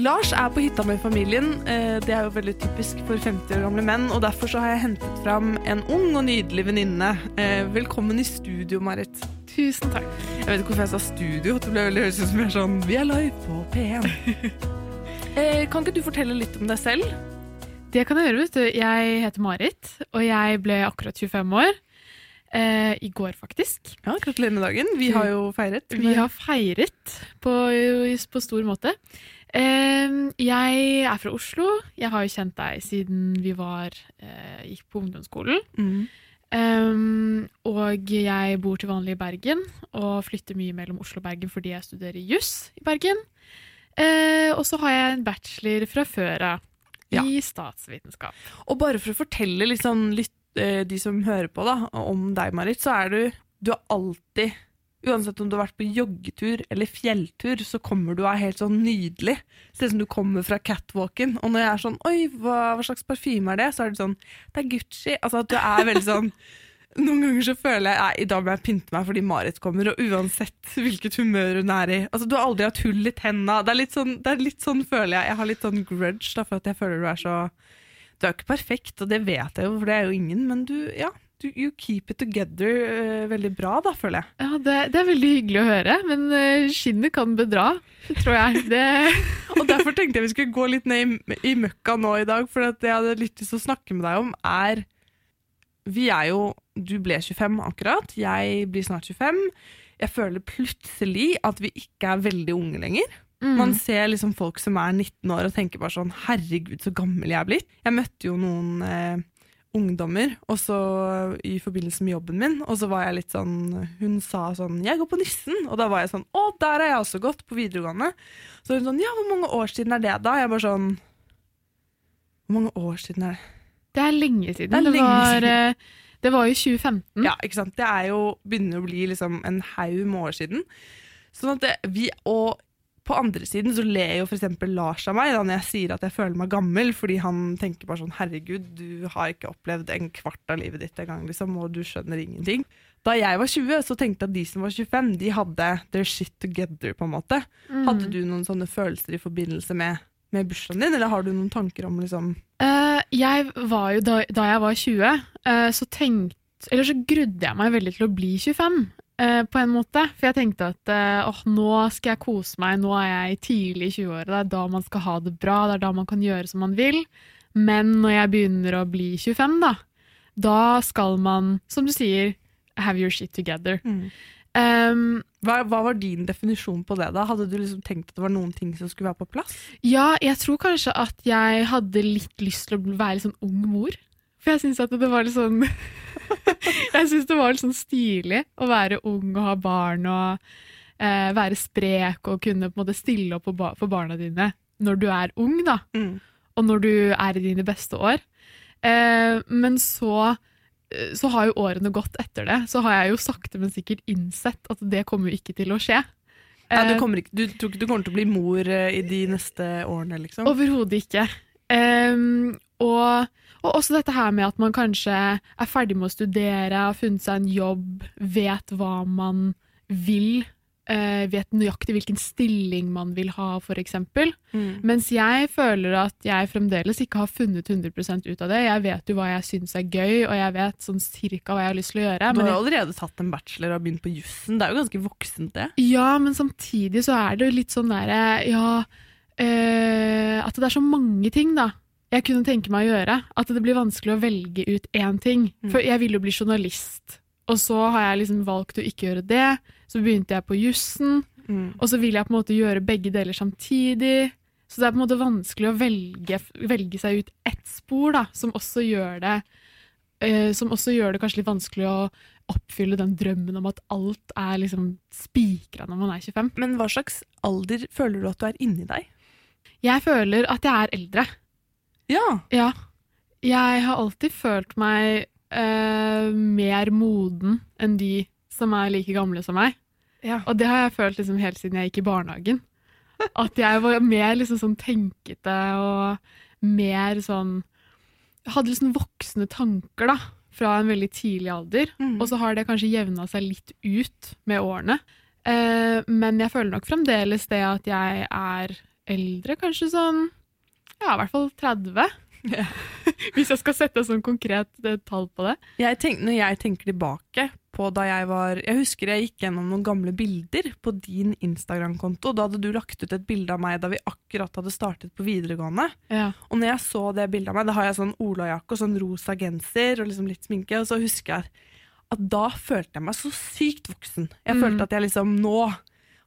Lars er på hytta med familien. Eh, Det er jo veldig typisk for 50 år gamle menn, og derfor så har jeg hentet fram en ung og nydelig venninne. Eh, Velkommen i studio, Marit. Tusen takk. Jeg vet ikke hvorfor jeg sa studio. Det ble veldig høres ut som jeg er sånn Vi er live på P1. Eh, Kan ikke du fortelle litt om deg selv? Det kan jeg gjøre, vet du. Jeg heter Marit, og jeg ble akkurat 25 år. Eh, I går, faktisk. Ja, Gratulerer med dagen. Vi har jo feiret. Vi har feiret på, på stor måte. Eh, jeg er fra Oslo. Jeg har jo kjent deg siden vi var, eh, gikk på ungdomsskolen. mm. Um, og jeg bor til vanlig i Bergen, og flytter mye mellom Oslo og Bergen fordi jeg studerer juss i Bergen. Eh, og så har jeg en bachelor fra før av Ja. i statsvitenskap. Og bare for å fortelle litt sånn, litt, eh, de som hører på da, om deg, Marit, så er du Du har alltid Uansett om du har vært på joggetur eller fjelltur, så kommer du og er helt sånn nydelig. Ser ut som du kommer fra catwalken. Og når jeg er sånn Oi, hva, hva slags parfyme er det? Så er det sånn Det er Gucci. Altså at du er veldig sånn Noen ganger så føler jeg nei, i dag må jeg pynte meg fordi Marit kommer, og uansett hvilket humør hun er i. Altså, Du har aldri hatt hull i tenna. Det er litt sånn, det er litt sånn føler jeg. Jeg har litt sånn grudge, da, for at jeg føler du er så Du er jo ikke perfekt, og det vet jeg jo, for det er jo ingen, men du, ja. Du, you keep it together uh, veldig bra, da, føler jeg. Ja, det, det er veldig hyggelig å høre, men uh, skinnet kan bedra, tror jeg. Det, Og derfor tenkte jeg vi skulle gå litt ned i, i møkka nå i dag, for det jeg hadde litt lyst til å snakke med deg om, er Vi er jo Du ble 25 akkurat, jeg blir snart 25. Jeg føler plutselig at vi ikke er veldig unge lenger. mm, Man ser liksom folk som er 19 år og tenker bare sånn Herregud, så gammel jeg er blitt. Jeg møtte jo noen eh, ungdommer også i forbindelse med jobben min, og så var jeg litt sånn Hun sa sånn 'Jeg går på Nissen', og da var jeg sånn 'Å, der har jeg også gått, på videregående'. Så hun sånn 'Ja, hvor mange år siden er det, da?' Jeg bare sånn Hvor mange år siden er det? det er lenge siden. Det er lenge var, siden. eh, det var jo 2015. Ja, ikke sant? Det jo, begynner å bli liksom en haug med år siden. Sånn at det, vi, og på andre siden så ler jo eksempel Lars av meg da når jeg sier at jeg føler meg gammel, fordi han tenker bare sånn herregud, du har ikke opplevd en kvart av livet ditt engang, liksom, og du skjønner ingenting. Da jeg var 20, så tenkte jeg at de som var 25, de hadde their shit together, på en måte. Mm. Hadde du noen sånne følelser i forbindelse med, med bursdagen din, eller har du noen tanker om liksom uh, jeg var jo, da, da jeg var 20, uh, så tenkte Eller så grudde jeg meg veldig til å bli 25, eh, på en måte. For jeg tenkte at eh, åh, nå skal jeg kose meg, nå er jeg tidlig i 20-åra. Det er da man skal ha det bra, det er da man kan gjøre som man vil. Men når jeg begynner å bli 25, da, da skal man, som du sier, have your shit together. Um, hva, hva var din definisjon på det? da? Hadde du liksom tenkt at det var noen ting som skulle være på plass? Ja, jeg tror kanskje at jeg hadde litt lyst til å være litt sånn ung mor. For jeg syns at det var litt sånn Jeg syns det var litt sånn stilig å være ung og ha barn og eh, være sprek og kunne på en måte stille opp for barna dine når du er ung, da. Mm. Og når du er i dine beste år. Eh, men så eh, så har jo årene gått etter det. Så har jeg jo sakte, men sikkert innsett at det kommer jo ikke til å skje. Ja, du, Eh, kommer ikke, du tror ikke du kommer til å bli mor eh, i de neste årene, liksom? Overhodet ikke. Ehm, og, og også dette her med at man kanskje er ferdig med å studere, har funnet seg en jobb, vet hva man vil, Uh, vet nøyaktig hvilken stilling man vil ha, eksempel. Mm. Mens jeg føler at jeg fremdeles ikke har funnet 100% ut av det. Jeg vet jo hva jeg syns er gøy, og jeg vet sånn cirka hva jeg har lyst til å gjøre. Du har jo allerede tatt en bachelor og begynt på jussen. Det er jo ganske voksent, det. Ja, men samtidig så er det jo litt sånn derre Ja, uh, at det er så mange ting, da. Jeg kunne tenke meg å gjøre. At det blir vanskelig å velge ut én ting. Mm. For jeg vil jo bli journalist. Og så har jeg liksom valgt å ikke gjøre det. Så begynte jeg på jussen. Mm. Og så vil jeg på en måte gjøre begge deler samtidig. Så det er på en måte vanskelig å velge, velge seg ut ett spor, da, som også gjør det eh, Som også gjør det kanskje litt vanskelig å oppfylle den drømmen om at alt er liksom spikra når man er 25. Men hva slags alder føler du at du er inni deg? Jeg føler at jeg er eldre. Ja. Ja. Jeg har alltid følt meg uh, mer moden enn de som er like gamle som meg. ja. Og det har jeg følt liksom helt siden jeg gikk i barnehagen. At jeg var mer liksom sånn tenkete og mer sånn Hadde liksom voksne tanker da, fra en veldig tidlig alder. Mm. Og så har det kanskje jevna seg litt ut med årene. Eh, men jeg føler nok fremdeles det at jeg er eldre, kanskje sånn Ja, i hvert fall 30. Ja. Hvis jeg skal sette sånn konkret eh, tall på det. Jeg tenk, når jeg tenker tilbake på da jeg var Jeg husker jeg gikk gjennom noen gamle bilder på din Instagram-konto. Da hadde du lagt ut et bilde av meg da vi akkurat hadde startet på videregående. Ja. Og når jeg så det bildet av meg, da har jeg sånn olajakke og sånn rosa genser og liksom litt sminke, og så husker jeg at da følte jeg meg så sykt voksen. Jeg Mm. følte at jeg liksom Nå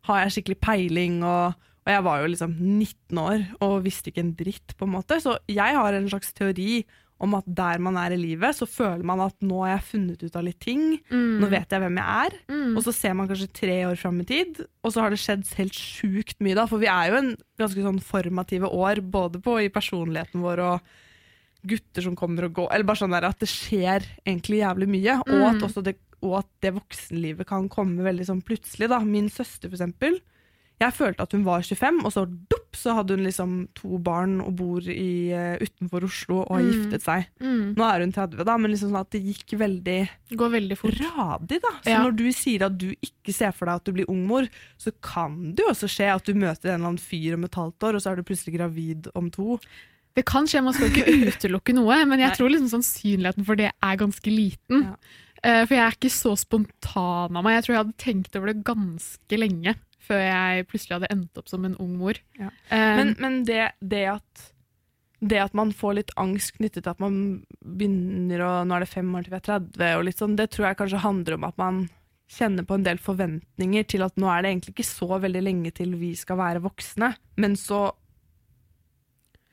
har jeg skikkelig peiling, og, og jeg var jo liksom 19 år og visste ikke en dritt, på en måte. Så jeg har en slags teori om at der man er i livet, så føler man at nå har jeg funnet ut av litt ting. Mm. Nå vet jeg hvem jeg er. Mm. Og så ser man kanskje tre år fram i tid, og så har det skjedd helt sjukt mye da. For vi er jo en ganske sånn formative år, både på i personligheten vår og gutter som kommer og går. Eller bare sånn der at det skjer egentlig jævlig mye. Og, Mm. at også det, og at det voksenlivet kan komme veldig sånn plutselig. da. Min søster, for eksempel. Jeg følte at hun var 25, og så dupp, så hadde hun liksom to barn og bor i, uh, utenfor Oslo og har Mm. giftet seg. Mm. Nå er hun 30, da, men liksom sånn at det gikk veldig Går veldig fort. radig, da. Så Ja. når du sier at du ikke ser for deg at du blir ungmor, så kan det jo også skje at du møter en eller annen fyr om et halvt år, og så er du plutselig gravid om to. Det kan skje, man skal ikke utelukke noe, men jeg Nei. tror liksom sannsynligheten for det er ganske liten. Ja. Eh, For jeg er ikke så spontan av meg. Jeg tror jeg hadde tenkt over det ganske lenge før jeg plutselig hadde endt opp som en ung mor. Ja. Um, Men, men det, det, at, det at man får litt angst knyttet til at man begynner å Nå er det fem år til vi er 30, og litt sånn, det tror jeg kanskje handler om at man kjenner på en del forventninger til at nå er det egentlig ikke så veldig lenge til vi skal være voksne, men så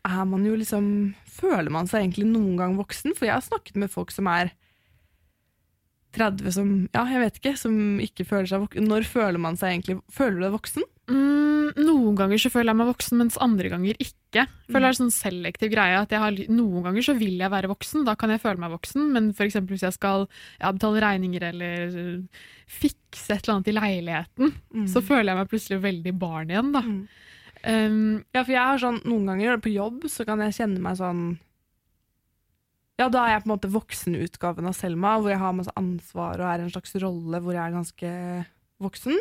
er man jo liksom Føler man seg egentlig noen gang voksen? For jeg har snakket med folk som er 30 som Ja, jeg vet ikke, som ikke føler seg voksen. Når føler man seg egentlig Føler du deg voksen? mm, noen ganger så føler jeg meg voksen, mens andre ganger ikke. Jeg føler er en sånn selektiv greie at jeg har, Noen ganger så vil jeg være voksen, da kan jeg føle meg voksen, men eksempel hvis jeg skal ja, betale regninger eller uh, fikse et eller annet i leiligheten, så føler jeg meg plutselig veldig barn igjen, da. Mm. Um, Ja, for jeg har sånn, noen ganger på jobb så kan jeg kjenne meg sånn Ja, da er jeg på en måte voksenutgaven av Selma, hvor jeg har masse ansvar og er i en slags rolle hvor jeg er ganske voksen.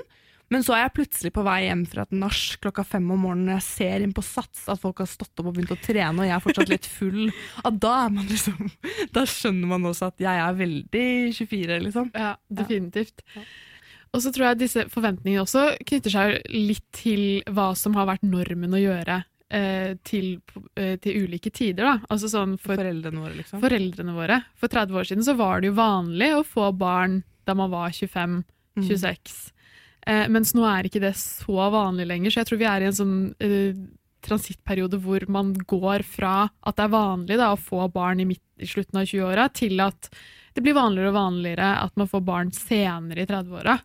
Men så er jeg plutselig på vei hjem fra et nach klokka fem om morgenen når jeg ser inn på Sats at folk har stått opp og begynt å trene, og jeg er fortsatt litt full. At da man liksom Da skjønner man også at jeg er veldig 24, liksom. Ja, definitivt. Ja. Og så tror jeg disse forventningene også knytter seg litt til hva som har vært normen å gjøre til, eh, til ulike tider. Da. Altså sånn for Foreldrene våre, liksom. foreldrene våre. For 30 år siden så var det jo vanlig å få barn da man var 25-26. Eh, mens nå er ikke det så vanlig lenger, så jeg tror vi er i en sånn eh, transittperiode hvor man går fra at det er vanlig da, å få barn i, midt, i slutten av 20-åra, til at det blir vanligere og vanligere at man får barn senere i 30-åra.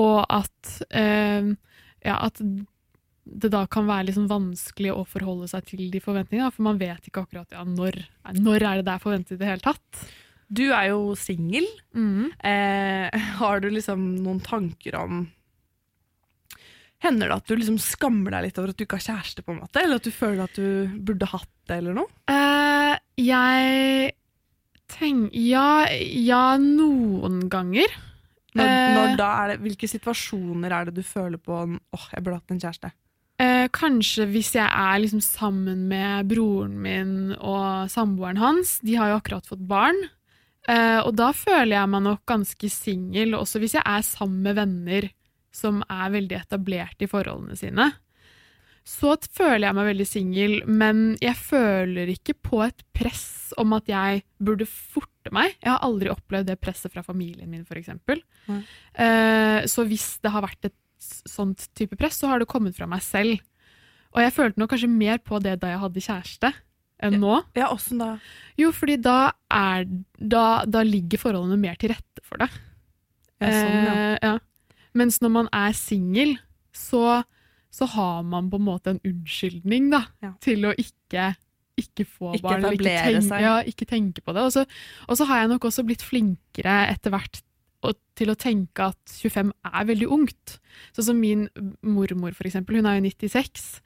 Og at, eh, ja, at det da kan være liksom vanskelig å forholde seg til de forventningene, for man vet ikke akkurat ja, når, når er det det er forventet i det hele tatt. Du er jo singel. Mm. Eh, har du liksom noen tanker om Hender det at du liksom skammer deg litt over at du ikke har kjæreste, på en måte? Eller at du føler at du burde hatt det, eller noe? Eh, jeg tenker ja, ja, noen ganger. Når, Eh. når da er det, hvilke situasjoner er det du føler på åh, jeg burde hatt en kjæreste? Eh, kanskje hvis jeg er liksom sammen med broren min og samboeren hans. De har jo akkurat fått barn. Eh, og da føler jeg meg nok ganske singel, også hvis jeg er sammen med venner som er veldig etablert i forholdene sine. Så føler jeg meg veldig singel, men jeg føler ikke på et press om at jeg burde forte meg. Jeg har aldri opplevd det presset fra familien min, f.eks. Mm. Eh, så hvis det har vært et sånt type press, så har det kommet fra meg selv. Og jeg følte nok kanskje mer på det da jeg hadde kjæreste, enn nå. Ja, åssen da? Jo, fordi da, er, da, da ligger forholdene mer til rette for det. Ja, sånn, ja. Eh, ja. Mens når man er singel, så, så har man på en måte en unnskyldning da, Ja. til å ikke, ikke få Ikke barn. Ikke, tenke. Ja, ikke tenke på det. Og så, og så har jeg nok også blitt flinkere etter hvert og- til å tenke at 25 er veldig ungt. Sånn som min mormor, for eksempel. Hun er jo 96.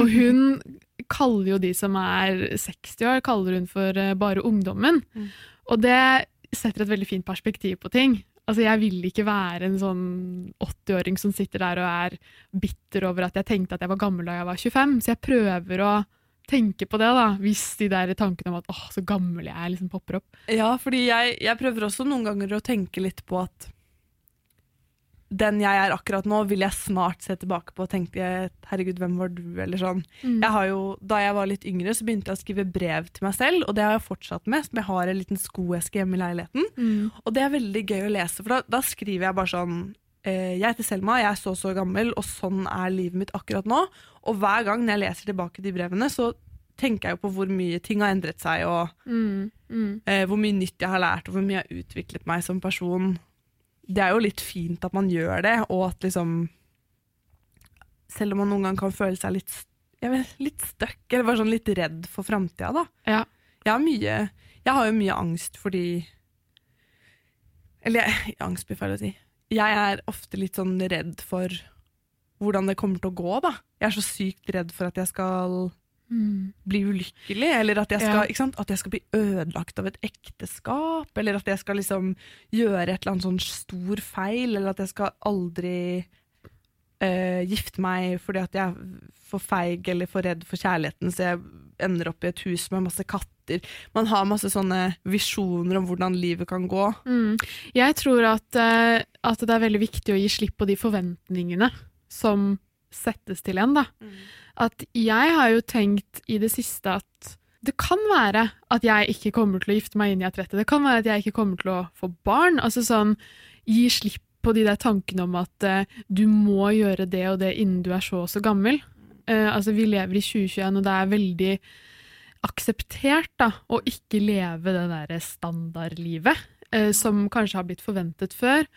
Og hun kaller jo de som er 60 år, kaller hun for eh, bare ungdommen. Mm. Og det setter et veldig fint perspektiv på ting. Altså, jeg vil ikke være en sånn 80-åring som sitter der og er bitter over at jeg tenkte at jeg var gammel da jeg var 25. Så jeg prøver å tenke på det, da, hvis de der tankene om at åh, så gammel jeg er, liksom popper opp. Ja, fordi jeg, jeg prøver også noen ganger å tenke litt på at den jeg er akkurat nå, vil jeg snart se tilbake på og tenke herregud, hvem var du, eller sånn. Mm. Jeg har jo, da jeg var litt yngre, så begynte jeg å skrive brev til meg selv, og det har jeg fortsatt med. Som jeg har en liten skoeske hjemme i leiligheten. Mm. Og det er veldig gøy å lese, for da, da skriver jeg bare sånn Jeg heter Selma, jeg er så så gammel, og sånn er livet mitt akkurat nå. Og hver gang når jeg leser tilbake de brevene, så tenker jeg jo på hvor mye ting har endret seg, og Mm. Mm. eh, hvor mye nytt jeg har lært, og hvor mye jeg har utviklet meg som person. Det er jo litt fint at man gjør det, og at liksom Selv om man noen gang kan føle seg litt vet, litt stuck, eller bare sånn litt redd for framtida, da. Ja. Jeg har mye Jeg har jo mye angst fordi Eller jeg, angst blir feil å si. Jeg er ofte litt sånn redd for hvordan det kommer til å gå, da. Jeg er så sykt redd for at jeg skal Mm. bli ulykkelig, eller at jeg, skal, Ja. ikke sant? at jeg skal bli ødelagt av et ekteskap, eller at jeg skal liksom gjøre et eller annet sånn stor feil, eller at jeg skal aldri uh, gifte meg fordi at jeg er for feig eller for redd for kjærligheten, så jeg ender opp i et hus med masse katter. Man har masse sånne visjoner om hvordan livet kan gå. Mm. Jeg tror at, eh, at det er veldig viktig å gi slipp på de forventningene som settes til en. da. At jeg har jo tenkt i det siste at det kan være at jeg ikke kommer til å gifte meg inn i et 30. Det kan være at jeg ikke kommer til å få barn. Altså sånn, Gi slipp på de der tankene om at uh, du må gjøre det og det innen du er så og så gammel. Uh, altså Vi lever i 2021, og det er veldig akseptert da, å ikke leve det derre standardlivet eh, som kanskje har blitt forventet før.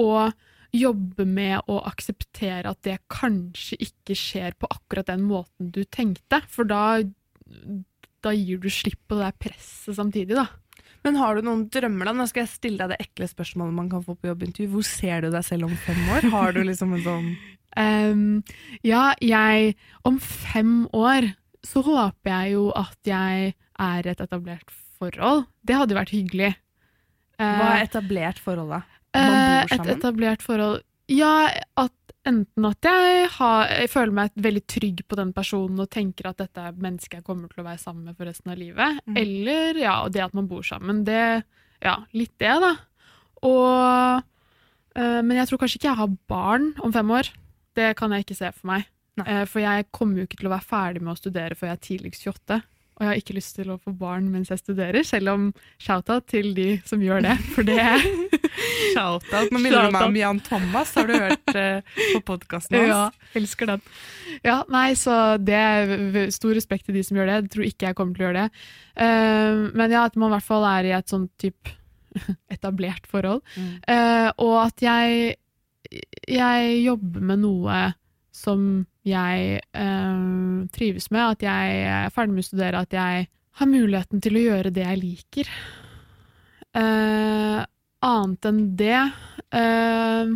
Og jobbe med å akseptere at det kanskje ikke skjer på akkurat den måten du tenkte, for da, da gir du slipp på det der presset samtidig, da. Men har du noen drømmer, da? Nå skal jeg stille deg det ekle spørsmålet man kan få på jobbintervju. Hvor ser du deg selv om fem år? Har du liksom en sånn um, ja, jeg Om fem år så håper jeg jo at jeg er et etablert forhold. Det hadde jo vært hyggelig. Hva Eh, er etablert forhold, da? Man bor sammen? et etablert forhold Ja, at enten at jeg, har, jeg føler meg veldig trygg på den personen og tenker at dette er mennesket jeg kommer til å være sammen med for resten av livet, mm. eller ja, det at man bor sammen. Det, ja, litt det, da. Og eh, Men jeg tror kanskje ikke jeg har barn om fem år. Det kan jeg ikke se for meg. Nei. Eh, for jeg kommer jo ikke til å være ferdig med å studere før jeg er tidligst 28. Og jeg har ikke lyst til å få barn mens jeg studerer, selv om shout-out til de som gjør det. For det Shout-out. Nå minner du meg om Jan Thomas. Har du hørt eh, på podkasten hans? Ja, elsker den. Ja, nei, så det er stor respekt til de som gjør det. Jeg tror ikke jeg kommer til å gjøre det. Uh, men ja, at man i hvert fall er i et sånn type etablert forhold. Mm. Uh, og at jeg, jeg jobber med noe som jeg øh, trives med, at jeg er ferdig med å studere, at jeg har muligheten til å gjøre det jeg liker. Uh, annet enn det uh,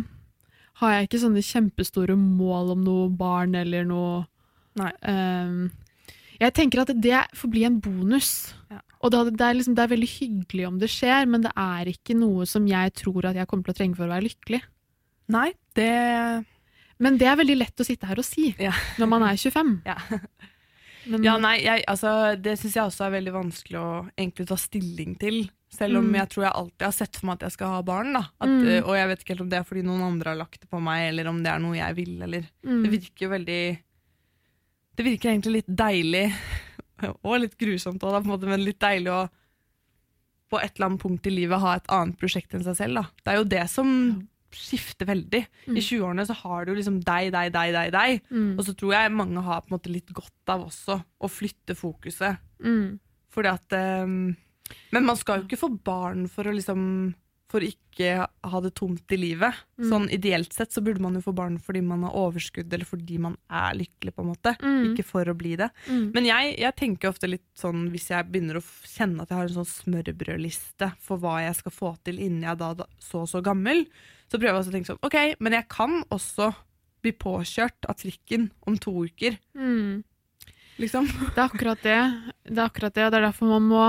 har jeg ikke sånne kjempestore mål om noe barn eller noe eh, Jeg tenker at det får bli en bonus. Ja. Og det, det, er liksom, det er veldig hyggelig om det skjer, men det er ikke noe som jeg tror at jeg kommer til å trenge for å være lykkelig. Nei, det Men det er veldig lett å sitte her og si Ja. når man er 25. Ja. Men, Ja, nei, jeg, altså, det syns jeg også er veldig vanskelig å egentlig ta stilling til. Selv om Mm. jeg tror jeg alltid har sett for meg at jeg skal ha barn. Da. At, Mm. eh, Og jeg vet ikke helt om det er fordi noen andre har lagt det på meg, eller om det er noe jeg vil. Eller. mm, Det virker jo veldig Det virker egentlig litt deilig, og litt grusomt òg, men litt deilig å på et eller annet punkt i livet ha et annet prosjekt enn seg selv. Da. Det er jo det som skifter veldig. Mm. I 20-årene så har du liksom deg, deg, deg, deg, deg. mm, Og så tror jeg mange har på en måte litt godt av også å flytte fokuset. mm, Fordi at um, Men man skal jo ikke få barn for å liksom For ikke ha det tomt i livet. Mm. Sånn Ideelt sett så burde man jo få barn fordi man har overskudd, eller fordi man er lykkelig, på en måte. mm, Ikke for å bli det. mm. Men jeg, jeg tenker ofte litt sånn hvis jeg begynner å kjenne at jeg har en sånn smørbrødliste for hva jeg skal få til innen jeg da, da så og så gammel, så prøver jeg å tenke sånn OK, men jeg kan også bli påkjørt av trikken om to uker. Mm. Liksom. Det er akkurat det. Det er akkurat det, og det er derfor man må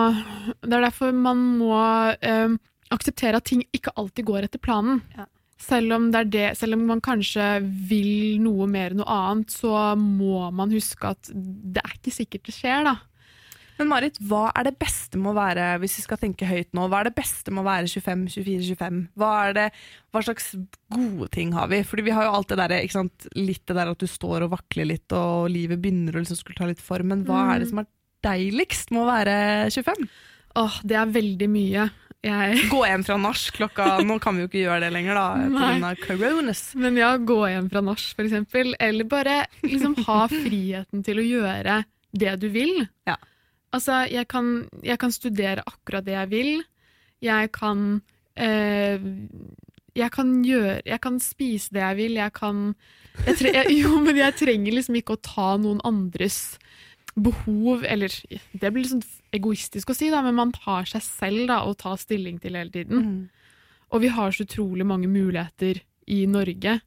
Det er derfor man må eh, akseptere at ting ikke alltid går etter planen. Ja. Selv om, det det, selv om man kanskje vil noe mer enn noe annet, så må man huske at det er ikke sikkert det skjer, da. Men Marit, hva er det beste med å være hvis vi skal tenke høyt nå, hva er det beste med å være 25, 24, 25? Hva, det, hva slags gode ting har vi? Fordi vi har jo alt det der, sant? litt det der at du står og vakler litt, og livet begynner å liksom skulle ta litt form. Men hva er det som er deiligst med å være 25? Åh, det er veldig mye. Jeg Gå hjem fra nach klokka Nå kan vi jo ikke gjøre det lenger, da, pga. coronas. Men ja, gå hjem fra nach, eksempel. Eller bare liksom ha friheten til å gjøre det du vil. Ja. Altså, jeg kan, jeg kan studere akkurat det jeg vil. Jeg kan eh, Jeg kan gjøre Jeg kan spise det jeg vil. Jeg kan jeg tre, jeg, Jo, men jeg trenger liksom ikke å ta noen andres behov Eller det blir liksom egoistisk å si, da, men man tar seg selv da, og tar stilling til hele tiden. Mm. Og vi har så utrolig mange muligheter i Norge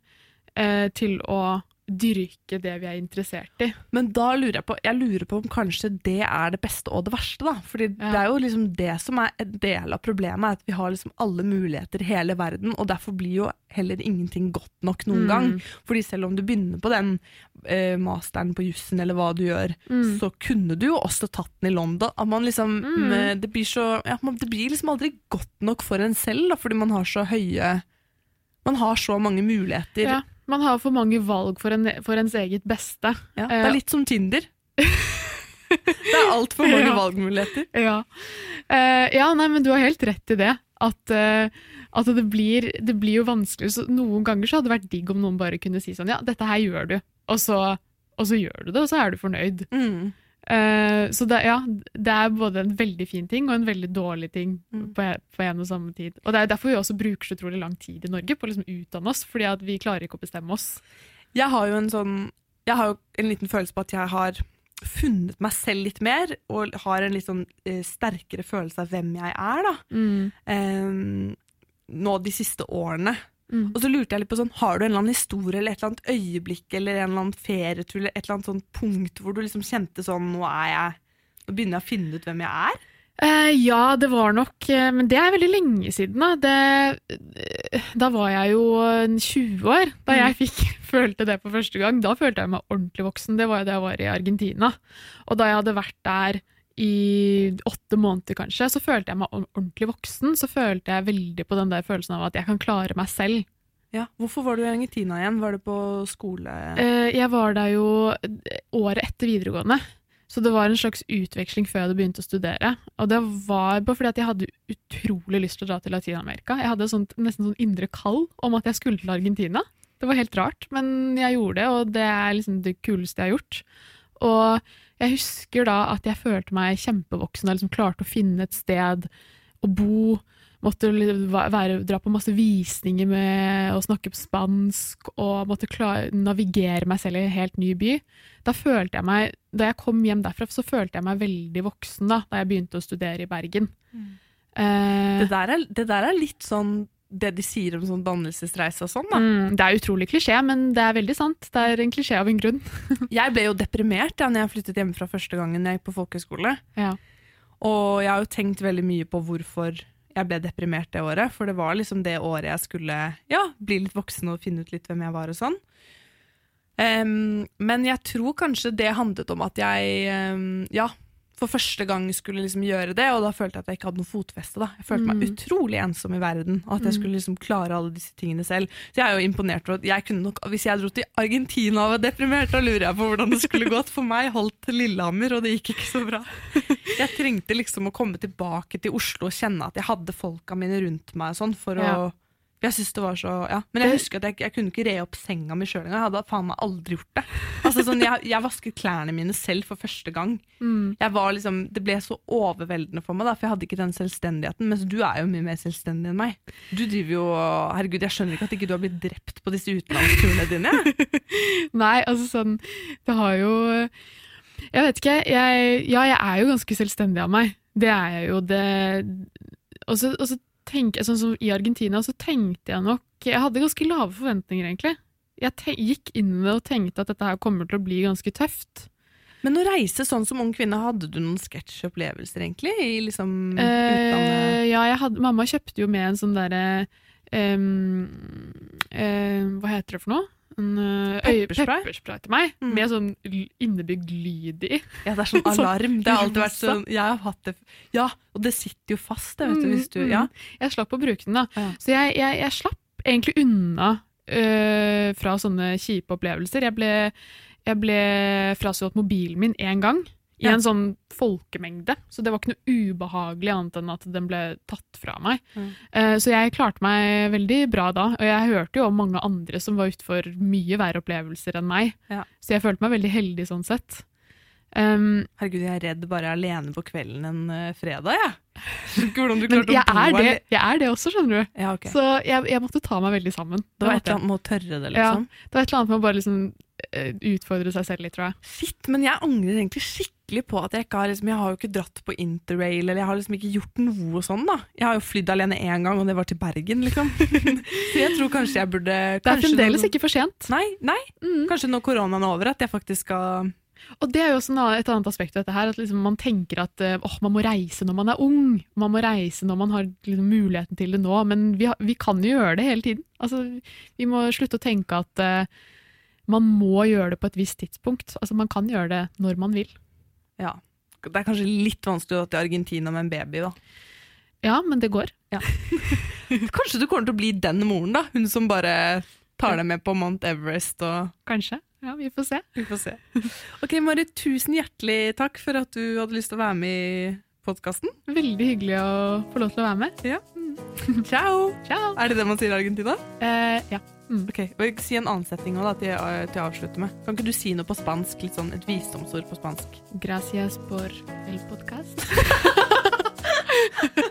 eh, til å dyrke det vi er interessert i. Men da lurer jeg på Jeg lurer på om kanskje det er det beste og det verste. da Fordi Ja. det er jo liksom det som er en del av problemet, at vi har liksom alle muligheter i hele verden, og derfor blir jo heller ingenting godt nok noen Mm. gang. Fordi selv om du begynner på den eh, masteren på jussen eller hva du gjør, Mm. så kunne du jo også tatt den i London. At man liksom Mm. eh, det, blir så, ja, man, det blir liksom aldri godt nok for en selv, da, fordi man har så høye Man har så mange muligheter. Ja, man har for mange valg for, en, for ens eget beste. Ja, det er Eh, litt som Tinder. det er altfor mange Ja. valgmuligheter. Ja. Uh, ja, nei, men du har helt rett i det. At, uh, at det, blir, det blir jo vanskelig. Så noen ganger så hadde det vært digg om noen bare kunne si sånn Ja, dette her gjør du. Og så, og så gjør du det, og så er du fornøyd. Mm. Eh, så det, ja, det er både en veldig fin ting og en veldig dårlig ting Mm. på, på en og samme tid. Og det er derfor vi også bruker så utrolig lang tid i Norge på å liksom utdanne oss, fordi vi klarer ikke å bestemme oss. Jeg har jo en sånn Jeg har jo en liten følelse på at jeg har funnet meg selv litt mer, og har en litt sånn uh, sterkere følelse av hvem jeg er, da. Eh, nå de siste årene. Mm. Og så lurte jeg litt på sånn, Har du en eller annen historie eller et eller annet øyeblikk eller en eller annen ferietur eller et eller annet sånn punkt hvor du liksom kjente sånn Nå er jeg Nå begynner jeg å finne ut hvem jeg er? Uh, ja, det var nok eh, Men det er veldig lenge siden. Da, det, eh, da var jeg jo 20 år da jeg fikk, følte det på første gang. Da følte jeg meg ordentlig voksen. Det var jo da jeg var i Argentina. Og da jeg hadde vært der i åtte måneder, kanskje, så følte jeg meg ordentlig voksen. Så følte jeg veldig på den der følelsen av at jeg kan klare meg selv. Ja, Hvorfor var du i Argentina igjen? Var det på skole...? Eh, jeg var der jo året etter videregående. Så det var en slags utveksling før jeg hadde begynt å studere. Og det var bare fordi at jeg hadde utrolig lyst til å dra til Latin-Amerika. Jeg hadde sånt, nesten sånn indre kall om at jeg skulle til Argentina. Det var helt rart, men jeg gjorde det, og det er liksom det kuleste jeg har gjort. Og jeg husker da at jeg følte meg kjempevoksen og liksom klarte å finne et sted å bo. Måtte være, dra på masse visninger med å snakke på spansk og måtte klare, navigere meg selv i en helt ny by. Da følte jeg meg, da jeg kom hjem derfra, så følte jeg meg veldig voksen da, da jeg begynte å studere i Bergen. Eh, Det der, er, det der er litt sånn det de sier om sånn dannelsesreise og sånn, da. mm, det er utrolig klisjé, men det er veldig sant. Det er en klisjé av en grunn. Jeg ble jo deprimert ja, når jeg flyttet hjemmefra første gangen jeg gikk på folkehøyskole. Ja. Og jeg har jo tenkt veldig mye på hvorfor jeg ble deprimert det året. For det var liksom det året jeg skulle ja, bli litt voksen og finne ut litt hvem jeg var og sånn. Um, men jeg tror kanskje det handlet om at jeg um, ja, for første gang skulle liksom gjøre det, og da følte jeg at jeg ikke hadde noe fotfeste. da. Jeg følte meg Mm. utrolig ensom i verden, og at jeg Mm. skulle liksom klare alle disse tingene selv. Så jeg er jo imponert over at jeg kunne nok, Hvis jeg dro til Argentina og var deprimert, da lurer jeg på hvordan det skulle gått. For meg holdt Lillehammer, og det gikk ikke så bra. Jeg trengte liksom å komme tilbake til Oslo og kjenne at jeg hadde folka mine rundt meg og sånn, for å Ja. Jeg synes det var så, ja. Men jeg husker at jeg, jeg kunne ikke re opp senga mi sjøl engang. Jeg hadde faen meg aldri gjort det. Altså sånn, jeg, jeg vasket klærne mine selv for første gang. Mm. Jeg var liksom, Det ble så overveldende for meg, da, for jeg hadde ikke den selvstendigheten. Mens du er jo mye mer selvstendig enn meg. Du driver jo, Herregud, jeg skjønner ikke at ikke du har blitt drept på disse utenlandsturene dine. Nei, altså sånn Det har jo Jeg vet ikke. Jeg, ja, jeg er jo ganske selvstendig av meg. Det er jeg jo. Det og så tenker sånn som i Argentina, så tenkte jeg nok Jeg hadde ganske lave forventninger, egentlig. Jeg gikk inn i det og tenkte at dette her kommer til å bli ganske tøft. Men å reise sånn som ung kvinne, hadde du noen sketsjopplevelser egentlig? I liksom utlandet? Eh, ja, hadde, mamma kjøpte jo med en sånn derre em, eh, Hva heter det for noe? En eh, Pepperspray? til meg, Mm. med sånn innebygd lyd i. Ja, det er sånn Sånn alarm. Det har alltid vært sånn Jeg har hatt det Ja, og det sitter jo fast, det, vet du. Mm, Hvis du mm. Ja. Jeg slapp å bruke den, da. Ja. Så jeg, jeg, jeg slapp egentlig unna øh, fra sånne kjipe opplevelser. Jeg ble, jeg ble frastjålet mobilen min én gang. I Ja. en sånn folkemengde. Så det var ikke noe ubehagelig annet enn at den ble tatt fra meg. Mm. Eh, så jeg klarte meg veldig bra da. Og jeg hørte jo om mange andre som var utfor mye verre opplevelser enn meg. Ja. Så jeg følte meg veldig heldig sånn sett. Um, Herregud, jeg er redd bare alene på kvelden en uh, fredag, jeg. Skjønner hvordan du klarte jeg å bo er, det, jeg er det også, skjønner du. Ja, okay. Så jeg, jeg måtte ta meg veldig sammen. Det var et eller annet med å tørre det, Ja. liksom. Det var et eller annet med å bare liksom utfordre seg selv litt, tror jeg. Shit, men jeg angrer egentlig skikkelig på at jeg ikke har liksom, Jeg har jo ikke dratt på interrail, eller jeg har liksom ikke gjort noe sånn, da. Jeg har jo flydd alene én gang, og det var til Bergen, liksom. Så jeg tror kanskje jeg burde Det er fremdeles ikke for sent. Nei, nei. Mm. Kanskje når koronaen er over, at jeg faktisk skal Og det er jo også et annet aspekt ved dette her, at liksom man tenker at eh, åh, man må reise når man er ung. Man må reise når man har liksom, muligheten til det nå, men vi, vi kan jo gjøre det hele tiden. Altså, vi må slutte å tenke at eh, man må gjøre det på et visst tidspunkt. Altså, man kan gjøre det når man vil. Ja. Det er kanskje litt vanskelig å dra til Argentina med en baby, da. Ja, men det går. Kanskje du kommer til å bli den moren, da? Hun som bare tar deg med på Mount Everest og Kanskje. Ja, vi får se. Vi får se. Ok, Mari, tusen hjertelig takk for at du hadde lyst til å være med i podkasten. Veldig hyggelig å få lov til å være med. Ciao! Ciao! Er det det man sier i Argentina? Eh, ja. Ok, og Si en annen setning også, da, til, eh, til å avslutte med. Kan ikke du si noe på spansk? Litt sånn Et visdomsord på spansk. Gracias por el podcast.